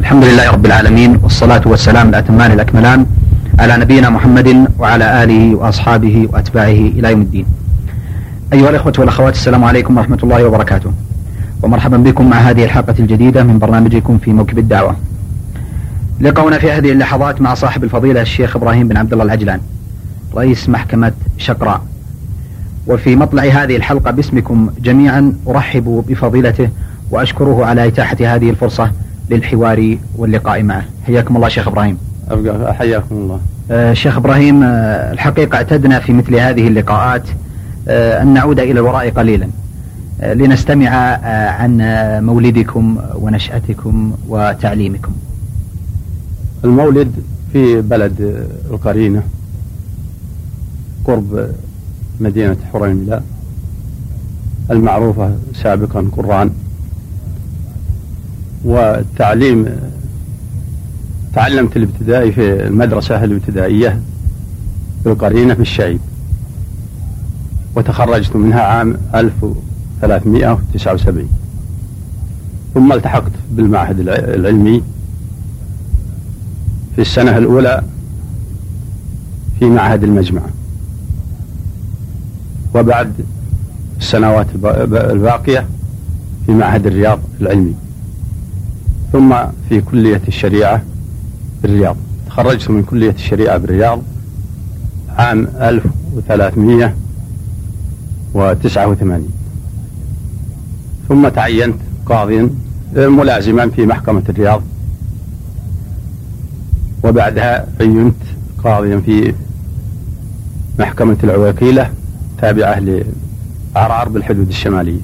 الحمد لله رب العالمين والصلاة والسلام الأتمان الأكملان على نبينا محمد وعلى آله وأصحابه وأتباعه إلى يوم الدين. أيها الإخوة والأخوات السلام عليكم ورحمة الله وبركاته. ومرحبا بكم مع هذه الحلقة الجديدة من برنامجكم في موكب الدعوة. لقونا في هذه اللحظات مع صاحب الفضيلة الشيخ إبراهيم بن عبد الله العجلان رئيس محكمة شقراء. وفي مطلع هذه الحلقة باسمكم جميعا أرحب بفضيلته وأشكره على إتاحة هذه الفرصة للحوار واللقاء معه. حياكم الله شيخ إبراهيم. حياكم الله. آه شيخ إبراهيم آه الحقيقة اعتدنا في مثل هذه اللقاءات آه أن نعود إلى الوراء قليلا. لنستمع عن مولدكم ونشأتكم وتعليمكم. المولد في بلد القرينة قرب مدينة حريملة المعروفة سابقا قرآن. والتعليم تعلمت الابتدائي في المدرسة الابتدائية بالقرينة في الشعيب. وتخرجت منها عام 1379 ثم التحقت بالمعهد العلمي في السنة الأولى في معهد المجمع. وبعد السنوات الباقية في معهد الرياض العلمي. ثم في كلية الشريعة بالرياض. تخرجت من كلية الشريعة بالرياض عام 1389 ثم تعينت قاضيا ملازما في محكمة الرياض. وبعدها عينت قاضيا في محكمة العويقيلة تابعة لعرعر بالحدود الشمالية.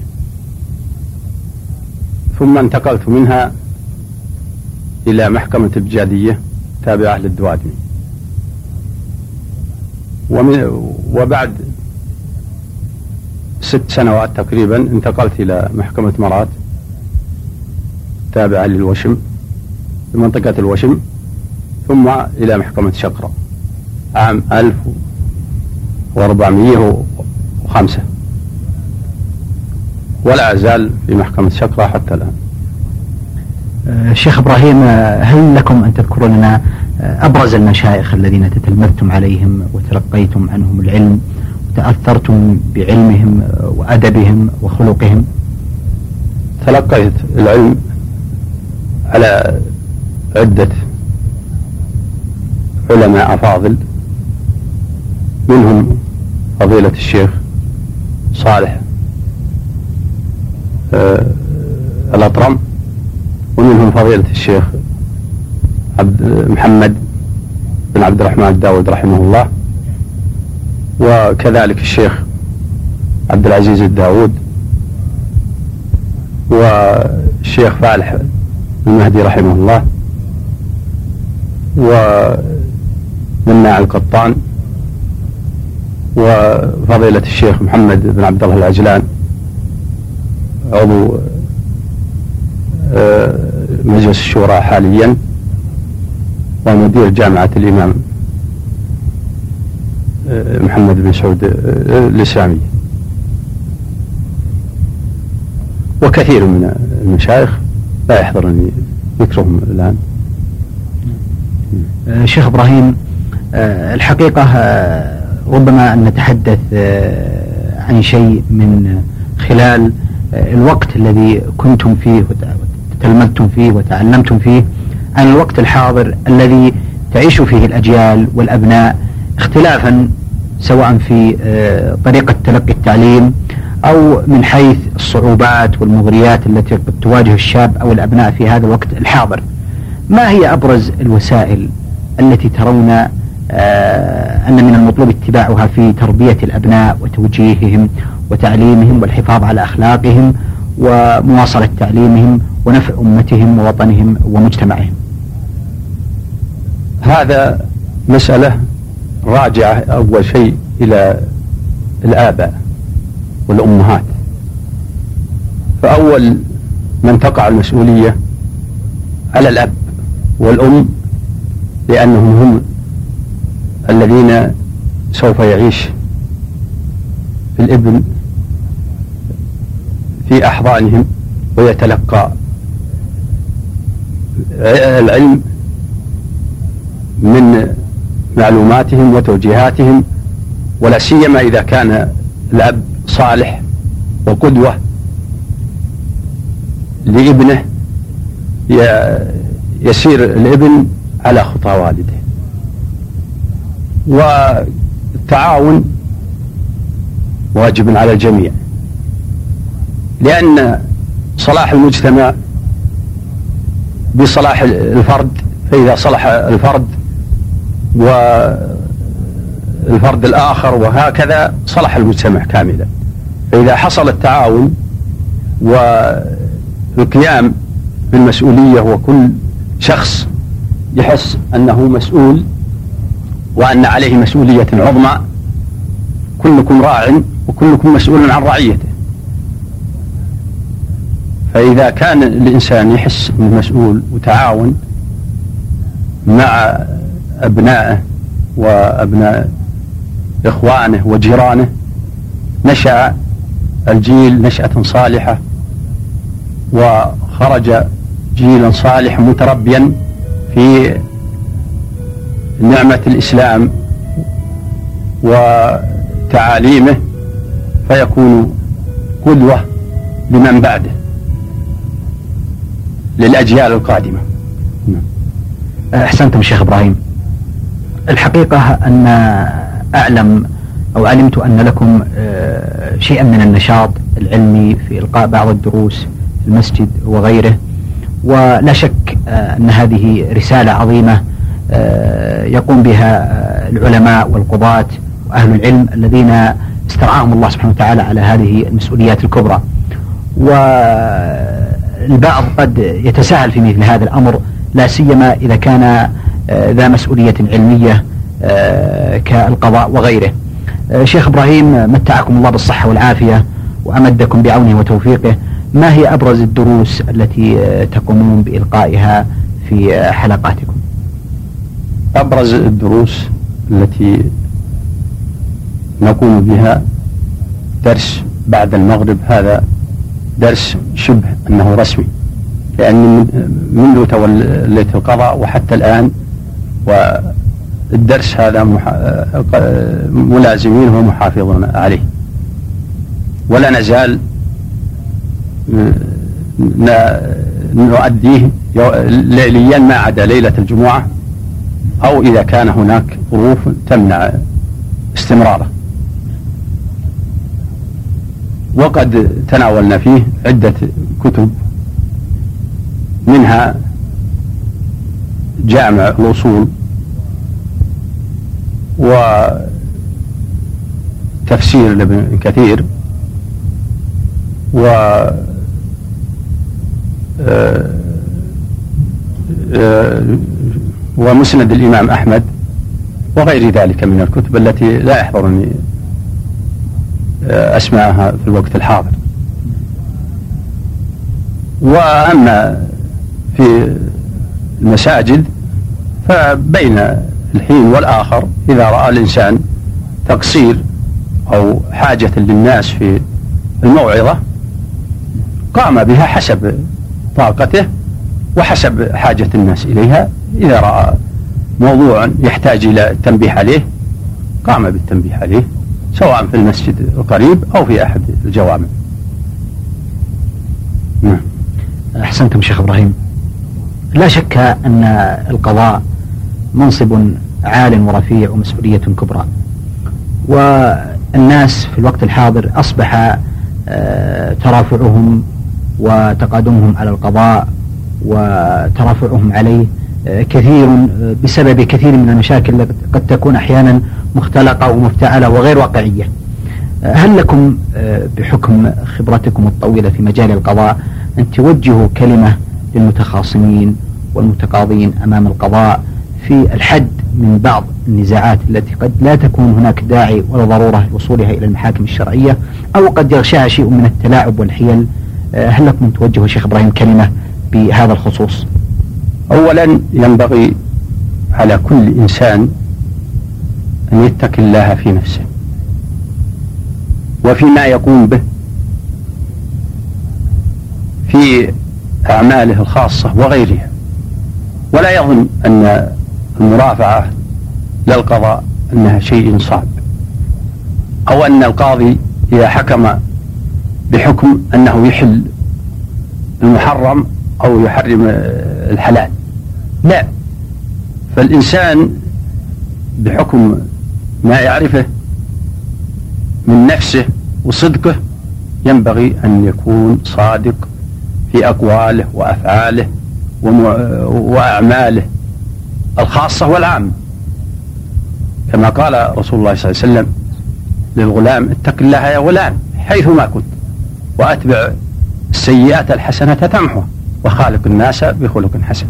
ثم انتقلت منها إلى محكمة البجادية تابعة للدوادمي ومن وبعد ست سنوات تقريبا انتقلت إلى محكمة مرات تابعة للوشم في منطقة الوشم ثم إلى محكمة شقرة. عام 1405 ولا أزال في محكمة شقرة حتى الآن. شيخ إبراهيم هل لكم أن تذكروا لنا أبرز المشايخ الذين تتلمذتم عليهم وتلقيتم عنهم العلم وتأثرتم بعلمهم وأدبهم وخلقهم؟ تلقيت العلم على عدة علماء أفاضل منهم فضيلة الشيخ صالح آه الأطرم ومنهم فضيلة الشيخ عبد محمد بن عبد الرحمن الداود رحمه الله وكذلك الشيخ عبد العزيز الداود والشيخ فالح المهدي رحمه الله ومناع القطان وفضيلة الشيخ محمد بن عبد الله العجلان عضو مجلس الشورى حاليا ومدير جامعة الإمام محمد بن سعود الإسلامي. وكثير من المشايخ لا يحضرني ذكرهم الآن. شيخ إبراهيم الحقيقة ربما أن نتحدث عن شيء من خلال الوقت الذي كنتم فيه وتلمذتم فيه وتعلمتم فيه عن الوقت الحاضر الذي تعيش فيه الأجيال والأبناء اختلافا سواء في طريقة تلقي التعليم أو من حيث الصعوبات والمغريات التي قد تواجه الشاب أو الأبناء في هذا الوقت الحاضر. ما هي أبرز الوسائل التي ترون أن من المطلوب اتباعها في تربية الأبناء وتوجيههم وتعليمهم والحفاظ على أخلاقهم ومواصلة تعليمهم ونفع أمتهم ووطنهم ومجتمعهم. هذا مسألة راجعة أول شيء إلى الآباء والأمهات. فأول من تقع المسؤولية على الأب والأم لأنهم هم الذين سوف يعيش الإبن في أحضانهم ويتلقى العلم من معلوماتهم وتوجيهاتهم ولا سيما إذا كان الأب صالح وقدوة لابنه يسير الابن على خطى والده. والتعاون واجب على الجميع لأن صلاح المجتمع بصلاح الفرد فإذا صلح الفرد والفرد الآخر وهكذا صلح المجتمع كاملا. فإذا حصل التعاون والقيام بالمسؤولية وكل شخص يحس أنه مسؤول وأن عليه مسؤولية عظمى كلكم راع وكلكم مسؤول عن رعيته. فإذا كان الإنسان يحس أنه مسؤول وتعاون مع أبنائه وأبناء إخوانه وجيرانه نشأ الجيل نشأة صالحة وخرج جيلا صالح متربيا في نعمة الإسلام وتعاليمه فيكون قدوة لمن بعده. للأجيال القادمة. أحسنتم شيخ إبراهيم. الحقيقة أن أعلم أو علمت أن لكم آه، شيئا من النشاط العلمي في إلقاء بعض الدروس في المسجد وغيره. ولا شك آه، أن هذه رسالة عظيمة آه، يقوم بها العلماء والقضاة وأهل العلم الذين استرعاهم الله سبحانه وتعالى على هذه المسؤوليات الكبرى. والبعض قد يتساهل في مثل هذا الأمر لا سيما إذا كان ذا مسؤولية علمية كالقضاء وغيره. شيخ إبراهيم متعكم الله بالصحة والعافية وأمدكم بعونه وتوفيقه. ما هي أبرز الدروس التي تقومون بإلقائها في حلقاتكم؟ أبرز الدروس التي نقوم بها درس بعد المغرب هذا درس شبه أنه رسمي. لأن منذ توليت القضاء وحتى الآن والدرس هذا ملازمين ومحافظون عليه. ولا نزال نؤديه ليليا ما عدا ليلة الجمعة أو إذا كان هناك ظروف تمنع استمراره. وقد تناولنا فيه عدة كتب. منها جامع الأصول وتفسير لابن كثير و آه، آه، ومسند الإمام أحمد وغير ذلك من الكتب التي لا يحضرني أسمعها في الوقت الحاضر. وأما في المساجد فبين الحين والآخر إذا رأى الإنسان تقصير أو حاجة للناس في الموعظة قام بها حسب طاقته وحسب حاجة الناس إليها. إذا رأى موضوع يحتاج إلى التنبيه عليه قام بالتنبيه عليه. سواء في المسجد القريب أو في أحد الجوامع. نعم. أحسنتم شيخ إبراهيم. لا شك أن القضاء منصب عال ورفيع ومسؤولية كبرى. والناس في الوقت الحاضر أصبح آه، ترافعهم وتقادمهم على القضاء وترافعهم عليه آه، كثير آه، بسبب كثير من المشاكل قد تكون أحيانا مختلقة ومفتعلة وغير واقعية. هل لكم بحكم خبرتكم الطويلة في مجال القضاء أن توجهوا كلمة للمتخاصمين والمتقاضين أمام القضاء في الحد من بعض النزاعات التي قد لا تكون هناك داعي ولا ضرورة لوصولها إلى المحاكم الشرعية أو قد يغشاها شيء من التلاعب والحيل؟ آه، هل لكم توجهوا شيخ إبراهيم كلمة بهذا الخصوص؟ أولا ينبغي على كل إنسان أن يتقي الله في نفسه وفيما يقوم به في أعماله الخاصة وغيرها. ولا يظن أن المرافعة للقضاء أنها شيء صعب أو أن القاضي إذا حكم بحكم أنه يحل المحرم أو يحرم الحلال. لا فالإنسان بحكم ما يعرفه من نفسه وصدقه ينبغي أن يكون صادق في أقواله وأفعاله وأعماله الخاصة والعامة كما قال رسول الله صلى الله عليه وسلم للغلام اتق الله يا غلام حيثما كنت وأتبع السيئات الحسنة تمحوها وخالق الناس بخلق حسن.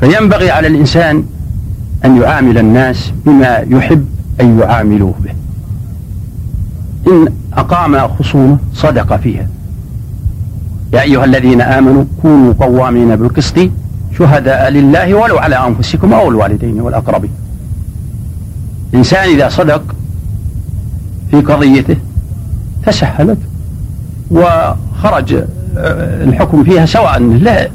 فينبغي على الإنسان أن يعامل الناس بما يحب أن يعاملوه به. إن أقام خصومة صدق فيها. يا أيها الذين آمنوا كونوا قوامين بالقسط شهداء لله ولو على أنفسكم أو الوالدين والأقربين. الإنسان إذا صدق في قضيته تسهلت وخرج آه، الحكم فيها سواء لا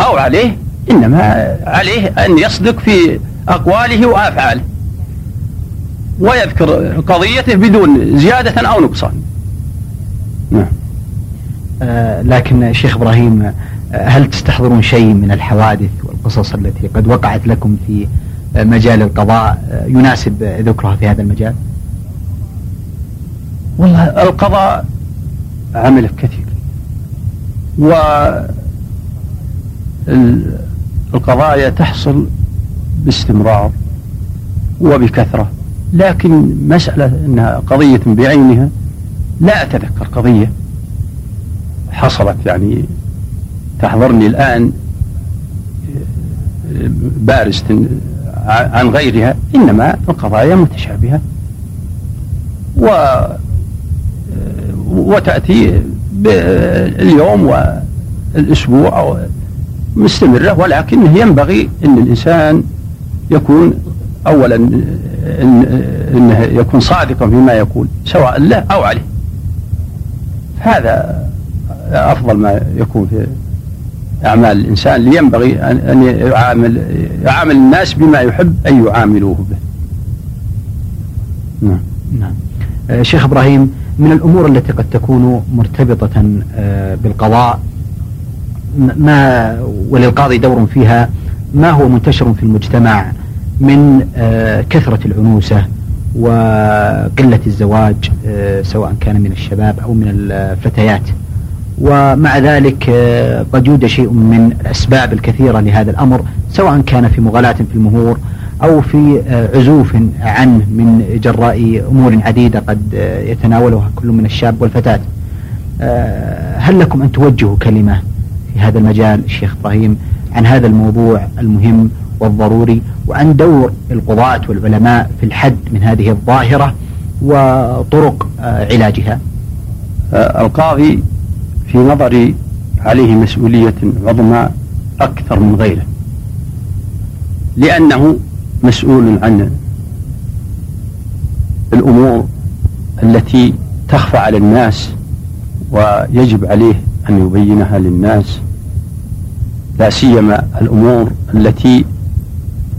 أو عليه إنما عليه أن يصدق في أقواله وأفعاله ويذكر قضيته بدون زيادة أو نقصان. نعم. آه لكن شيخ إبراهيم آه، هل تستحضرون شيء من الحوادث والقصص التي قد وقعت لكم في آه، مجال القضاء آه، يناسب ذكرها في هذا المجال؟ والله القضاء عمل كثير و القضايا تحصل باستمرار وبكثرة لكن مسألة أنها قضية بعينها لا أتذكر قضية حصلت يعني تحضرني الآن بارزة عن غيرها إنما القضايا متشابهة. و وتأتي اليوم والأسبوع أو مستمرة ولكن ينبغي أن الإنسان يكون أولا أنه يكون صادقا فيما يقول سواء له أو عليه. هذا أفضل ما يكون في أعمال الإنسان لينبغي أن يعامل يعامل الناس بما يحب أن يعاملوه به. نعم. نعم. آه، شيخ إبراهيم من الأمور التي قد تكون مرتبطة آه، بالقضاء ما وللقاضي دور فيها ما هو منتشر في المجتمع من آه، كثرة العنوسة وقلة الزواج آه، سواء كان من الشباب أو من الفتيات. ومع ذلك آه، قد يوجد شيء من الأسباب الكثيرة لهذا الأمر سواء كان في مغالاة في المهور أو في عزوف عنه من جراء أمور عديدة قد يتناولها كل من الشاب والفتاة. هل لكم أن توجهوا كلمة في هذا المجال الشيخ إبراهيم عن هذا الموضوع المهم والضروري وعن دور القضاة والعلماء في الحد من هذه الظاهرة وطرق آه، علاجها. آه، القاضي في نظري عليه مسؤولية عظمى أكثر من غيره لأنه مسؤول عن الأمور التي تخفى على الناس ويجب عليه أن يبينها للناس. لا سيما الأمور التي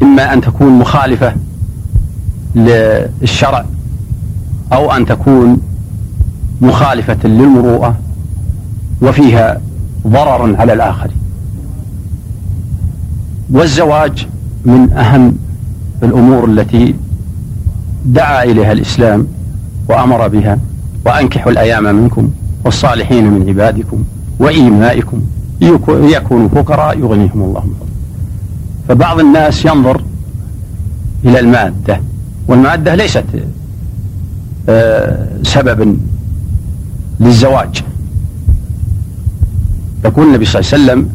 إما أن تكون مخالفة للشرع أو أن تكون مخالفة للمروءة وفيها ضرر على الآخر. والزواج من أهم الأمور التي دعا إليها الإسلام وأمر بها. وأنكحوا الأيام منكم والصالحين من عبادكم. وإيمائكم. يكونوا فقراء يغنيهم الله من فبعض الناس ينظر إلى المادة والمادة ليست آه، سببا للزواج. يقول النبي صلى الله عليه وسلم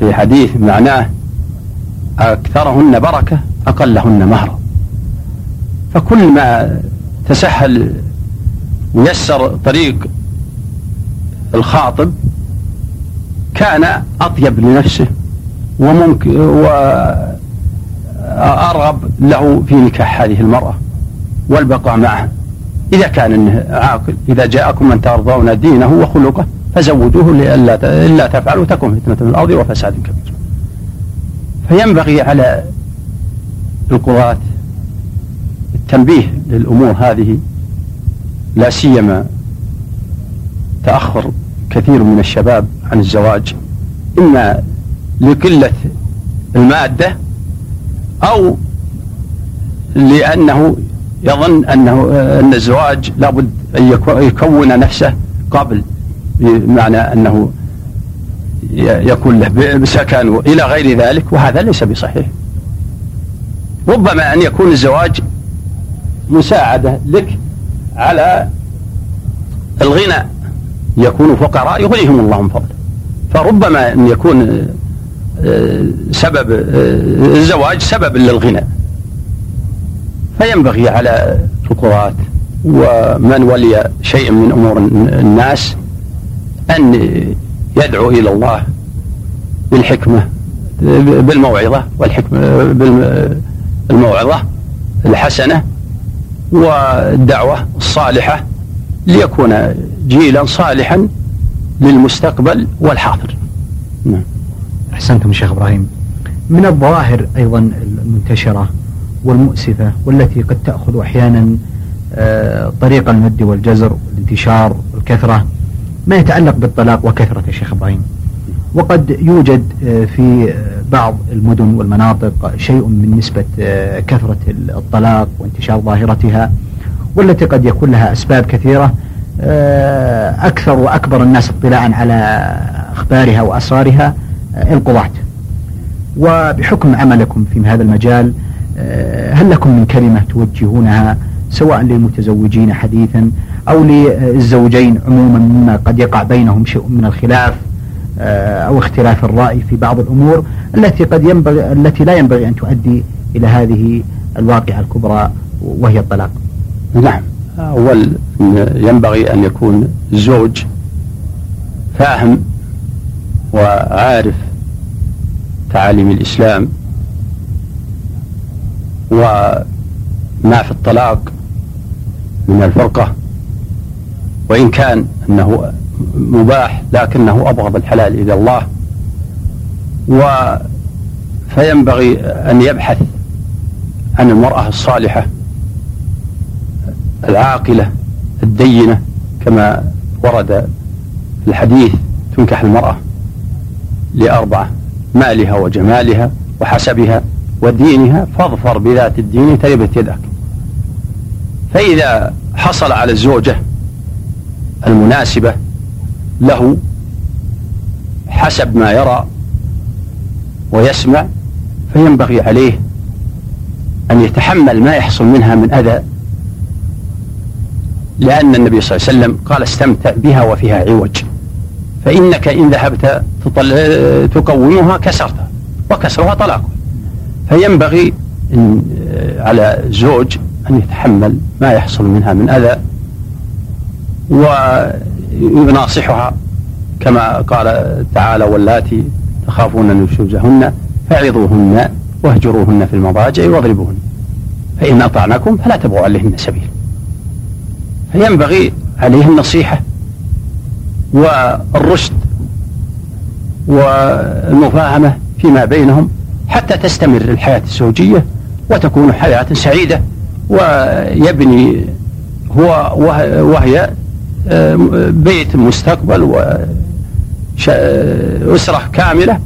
في حديث معناه أكثرهن بركة أقلهن مهرا فكل ما تسهل ويسر طريق الخاطب كان أطيب لنفسه وممكن وأرغب له في نكاح هذه المرأة والبقاء معها. إذا كان عاقل إذا جاءكم من ترضون دينه وخلقه فزوجوه لئلا إلا تفعلوا تكون فتنة في الأرض وفساد كبير. فينبغي على القضاة التنبيه للأمور هذه لا سيما تأخر كثير من الشباب عن الزواج إما لقلة المادة أو لأنه يظن أنه أن الزواج لابد أن يكون نفسه قبل بمعنى أنه يكون له بسكن إلى غير ذلك وهذا ليس بصحيح. ربما أن يكون الزواج مساعدة لك على الغنى. يكون فقراء يغنيهم الله من فضله. فربما أن يكون آه، سبب آه، الزواج سبب للغنى. فينبغي على القضاة ومن ولي شيء من أمور الناس أن يدعو إلى الله بالحكمة بالموعظة والحكمة بالموعظة الحسنة والدعوة الصالحة ليكون جيلا صالحا للمستقبل والحاضر. نعم. أحسنتم شيخ إبراهيم. من الظواهر أيضا المنتشرة والمؤسفة والتي قد تأخذ أحيانا آه، طريق المد والجزر والانتشار والكثرة ما يتعلق بالطلاق وكثرة شيخ إبراهيم. وقد يوجد آه، في بعض المدن والمناطق شيء من نسبة آه، كثرة الطلاق وانتشار ظاهرتها والتي قد يكون لها أسباب كثيرة. أكثر وأكبر الناس اطلاعا على أخبارها وأسرارها القضاة وبحكم عملكم في هذا المجال هل لكم من كلمة توجهونها سواء للمتزوجين حديثا أو للزوجين عموما مما قد يقع بينهم شيء من الخلاف آه، أو اختلاف الرأي في بعض الأمور التي قد ينبغي التي لا ينبغي أن تؤدي إلى هذه الواقعة الكبرى وهي الطلاق. نعم أول ينبغي أن يكون الزوج فاهم وعارف تعاليم الإسلام وما في الطلاق من الفرقة وإن كان أنه مباح لكنه أبغض الحلال إلى الله. و فينبغي أن يبحث عن المرأة الصالحة. العاقلة الدينة كما ورد في الحديث تنكح المرأة لأربعة مالها وجمالها وحسبها ودينها فاظفر بذات الدين تربت يدك. فإذا حصل على الزوجة المناسبة له حسب ما يرى ويسمع فينبغي عليه أن يتحمل ما يحصل منها من أذى لأن النبي صلى الله عليه وسلم قال استمتع بها وفيها عوج. فإنك إن ذهبت تقومها كسرتها وكسرها طلاق. فينبغي إن على الزوج أن يتحمل ما يحصل منها من أذى ويناصحها كما قال تعالى واللاتي تخافون نشوزهن فعظوهن واهجروهن في المضاجع واضربوهن. فإن أطعنكم فلا تبغوا عليهن سبيل. فينبغي عليه النصيحة والرشد والمفاهمة فيما بينهم حتى تستمر الحياة الزوجية وتكون حياة سعيدة. ويبني هو وهي آه، بيت مستقبل وأسرة كاملة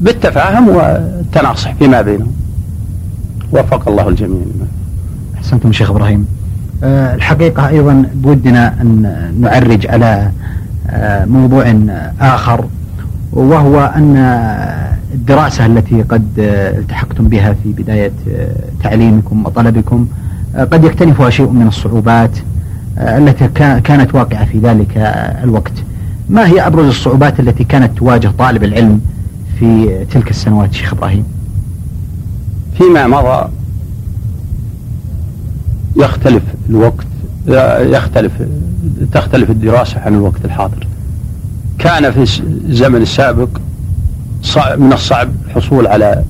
بالتفاهم والتناصح فيما بينهم. وفق الله الجميع. أحسنتم شيخ إبراهيم. آه، الحقيقة أيضا بودنا أن نعرج على آه، موضوع آخر وهو أن الدراسة التي قد التحقتم بها في بداية تعليمكم وطلبكم قد يكتنفها شيء من الصعوبات التي كانت واقعة في ذلك الوقت. ما هي أبرز الصعوبات التي كانت تواجه طالب العلم في تلك السنوات شيخ إبراهيم؟ فيما مضى يختلف الوقت يختلف تختلف الدراسة عن الوقت الحاضر. كان في الزمن السابق من الصعب الحصول على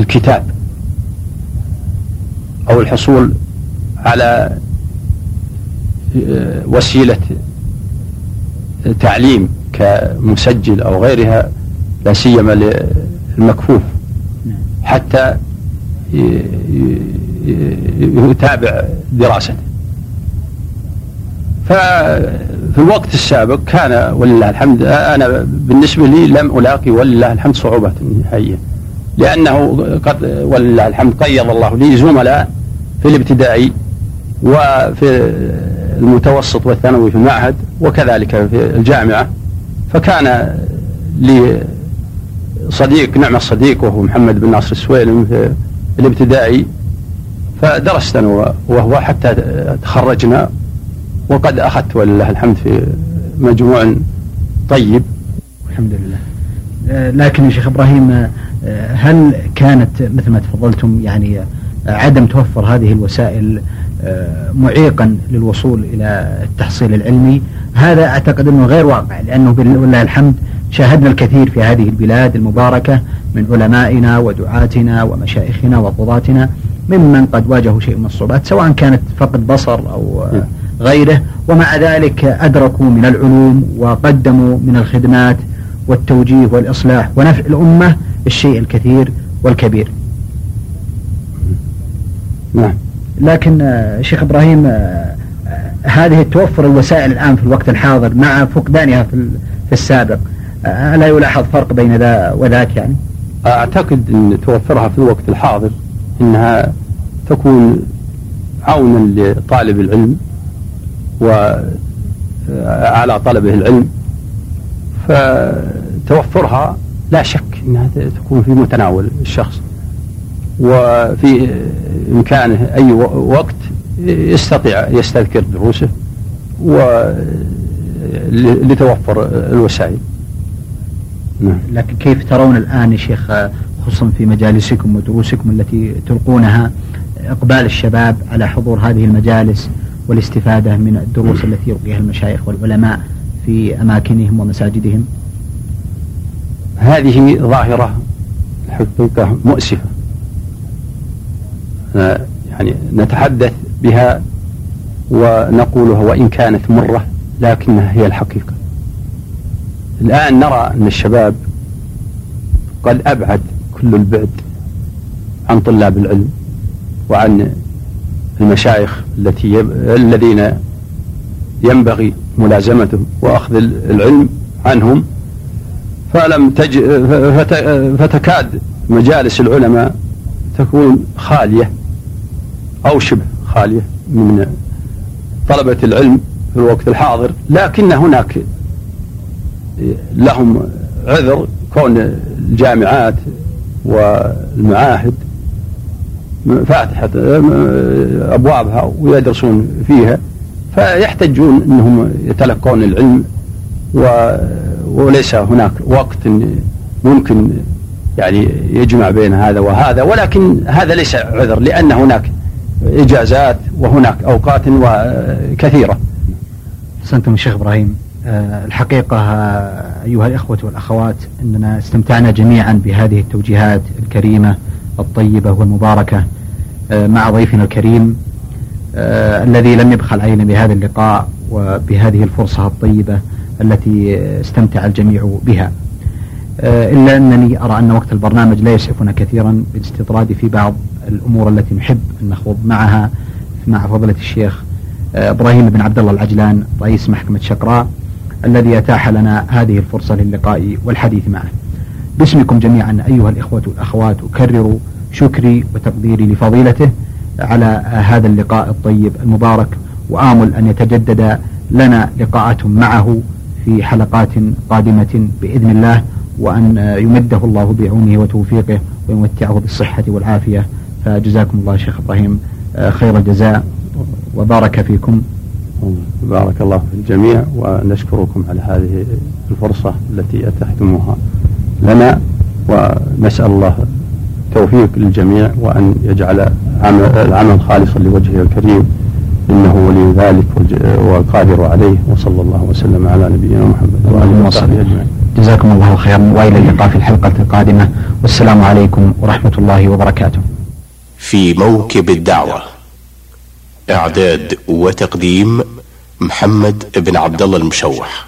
الكتاب أو الحصول على آه، وسيلة تعليم كمسجل أو غيرها لا سيما للمكفوف. حتى يتابع دراسته. ففي الوقت السابق كان ولله الحمد أنا بالنسبة لي لم ألاقي ولله الحمد صعوبة نهائية لأنه قد ولله الحمد قيض الله لي زملاء في الابتدائي وفي المتوسط والثانوي في المعهد وكذلك في الجامعة. فكان لي صديق نعم الصديق وهو محمد بن ناصر السويلم في الابتدائي. فدرست أنا وهو حتى تخرجنا وقد أخذت ولله الحمد في مجموع طيب. الحمد لله. آه، لكن يا شيخ إبراهيم آه، هل كانت مثل ما تفضلتم يعني عدم توفر هذه الوسائل آه، معيقا للوصول إلى التحصيل العلمي؟ هذا أعتقد أنه غير واقع لأنه بالله الحمد شاهدنا الكثير في هذه البلاد المباركة من علمائنا ودعاتنا ومشايخنا وقضاتنا. ممن قد واجهوا شيء من الصعوبات سواء كانت فقد بصر أو نعم. غيره ومع ذلك أدركوا من العلوم وقدموا من الخدمات والتوجيه والإصلاح ونفع الأمة الشيء الكثير والكبير. نعم. لكن آه، شيخ إبراهيم آه، هذه توفر الوسائل الآن في الوقت الحاضر مع فقدانها في السابق. ألا يلاحظ فرق بين ذا وذاك يعني؟ أعتقد أن توفرها في الوقت الحاضر. أنها تكون عونا لطالب العلم وعلى طلبه العلم فتوفرها لا شك أنها تكون في متناول الشخص وفي إمكانه أي وقت يستطيع يستذكر دروسه ولتوفر الوسائل نعم. لكن كيف ترون الآن يا شيخ خصوصا في مجالسكم ودروسكم التي تلقونها إقبال الشباب على حضور هذه المجالس والاستفادة من الدروس التي يلقيها المشايخ والعلماء في أماكنهم ومساجدهم. هذه ظاهرة الحقيقة مؤسفة. يعني نتحدث بها ونقولها وإن كانت مرة لكنها هي الحقيقة. الآن نرى أن الشباب قد أبعد كل البعد عن طلاب العلم وعن المشايخ التي يب... الذين ينبغي ملازمتهم وأخذ العلم عنهم. فلم تج... فت... فتكاد مجالس العلماء تكون خالية أو شبه خالية من طلبة العلم في الوقت الحاضر. لكن هناك لهم عذر كون الجامعات والمعاهد فاتحة أبوابها ويدرسون فيها فيحتجون أنهم يتلقون العلم وليس هناك وقت ممكن يعني يجمع بين هذا وهذا ولكن هذا ليس عذر لأن هناك إجازات وهناك أوقات كثيرة أحسنتم الشيخ إبراهيم. الحقيقة آه، أيها الإخوة والأخوات أننا استمتعنا جميعا بهذه التوجيهات الكريمة الطيبة والمباركة آه، مع ضيفنا الكريم الذي لم يبخل علينا بهذا اللقاء وبهذه الفرصة الطيبة التي استمتع الجميع بها. إلا أنني أرى أن وقت البرنامج لا يسعفنا كثيرا بالاستطراد في بعض الأمور التي نحب أن نخوض معها مع فضلة الشيخ إبراهيم بن عبد الله العجلان رئيس محكمة شقراء. الذي أتاح لنا هذه الفرصة للقاء والحديث معه. باسمكم جميعا أيها الإخوة والأخوات أكرر شكري وتقديري لفضيلته على هذا اللقاء الطيب المبارك وآمل أن يتجدد لنا لقاءات معه في حلقات قادمة بإذن الله وأن يمده الله بعونه وتوفيقه ويمتعه بالصحة والعافية. فجزاكم الله شيخ إبراهيم خير الجزاء وبارك فيكم. بارك الله في الجميع ونشكركم على هذه الفرصة التي أتحتموها لنا ونسأل الله التوفيق للجميع وأن يجعل العمل خالصا لوجهه الكريم إنه ولي ذلك والقادر عليه وصلى الله وسلم على نبينا محمد وآله وصحبه أجمعين. جزاكم الله خيرا وإلى اللقاء في الحلقة القادمة. والسلام عليكم ورحمة الله وبركاته. في موكب الدعوة. إعداد وتقديم محمد بن عبد الله المشوح.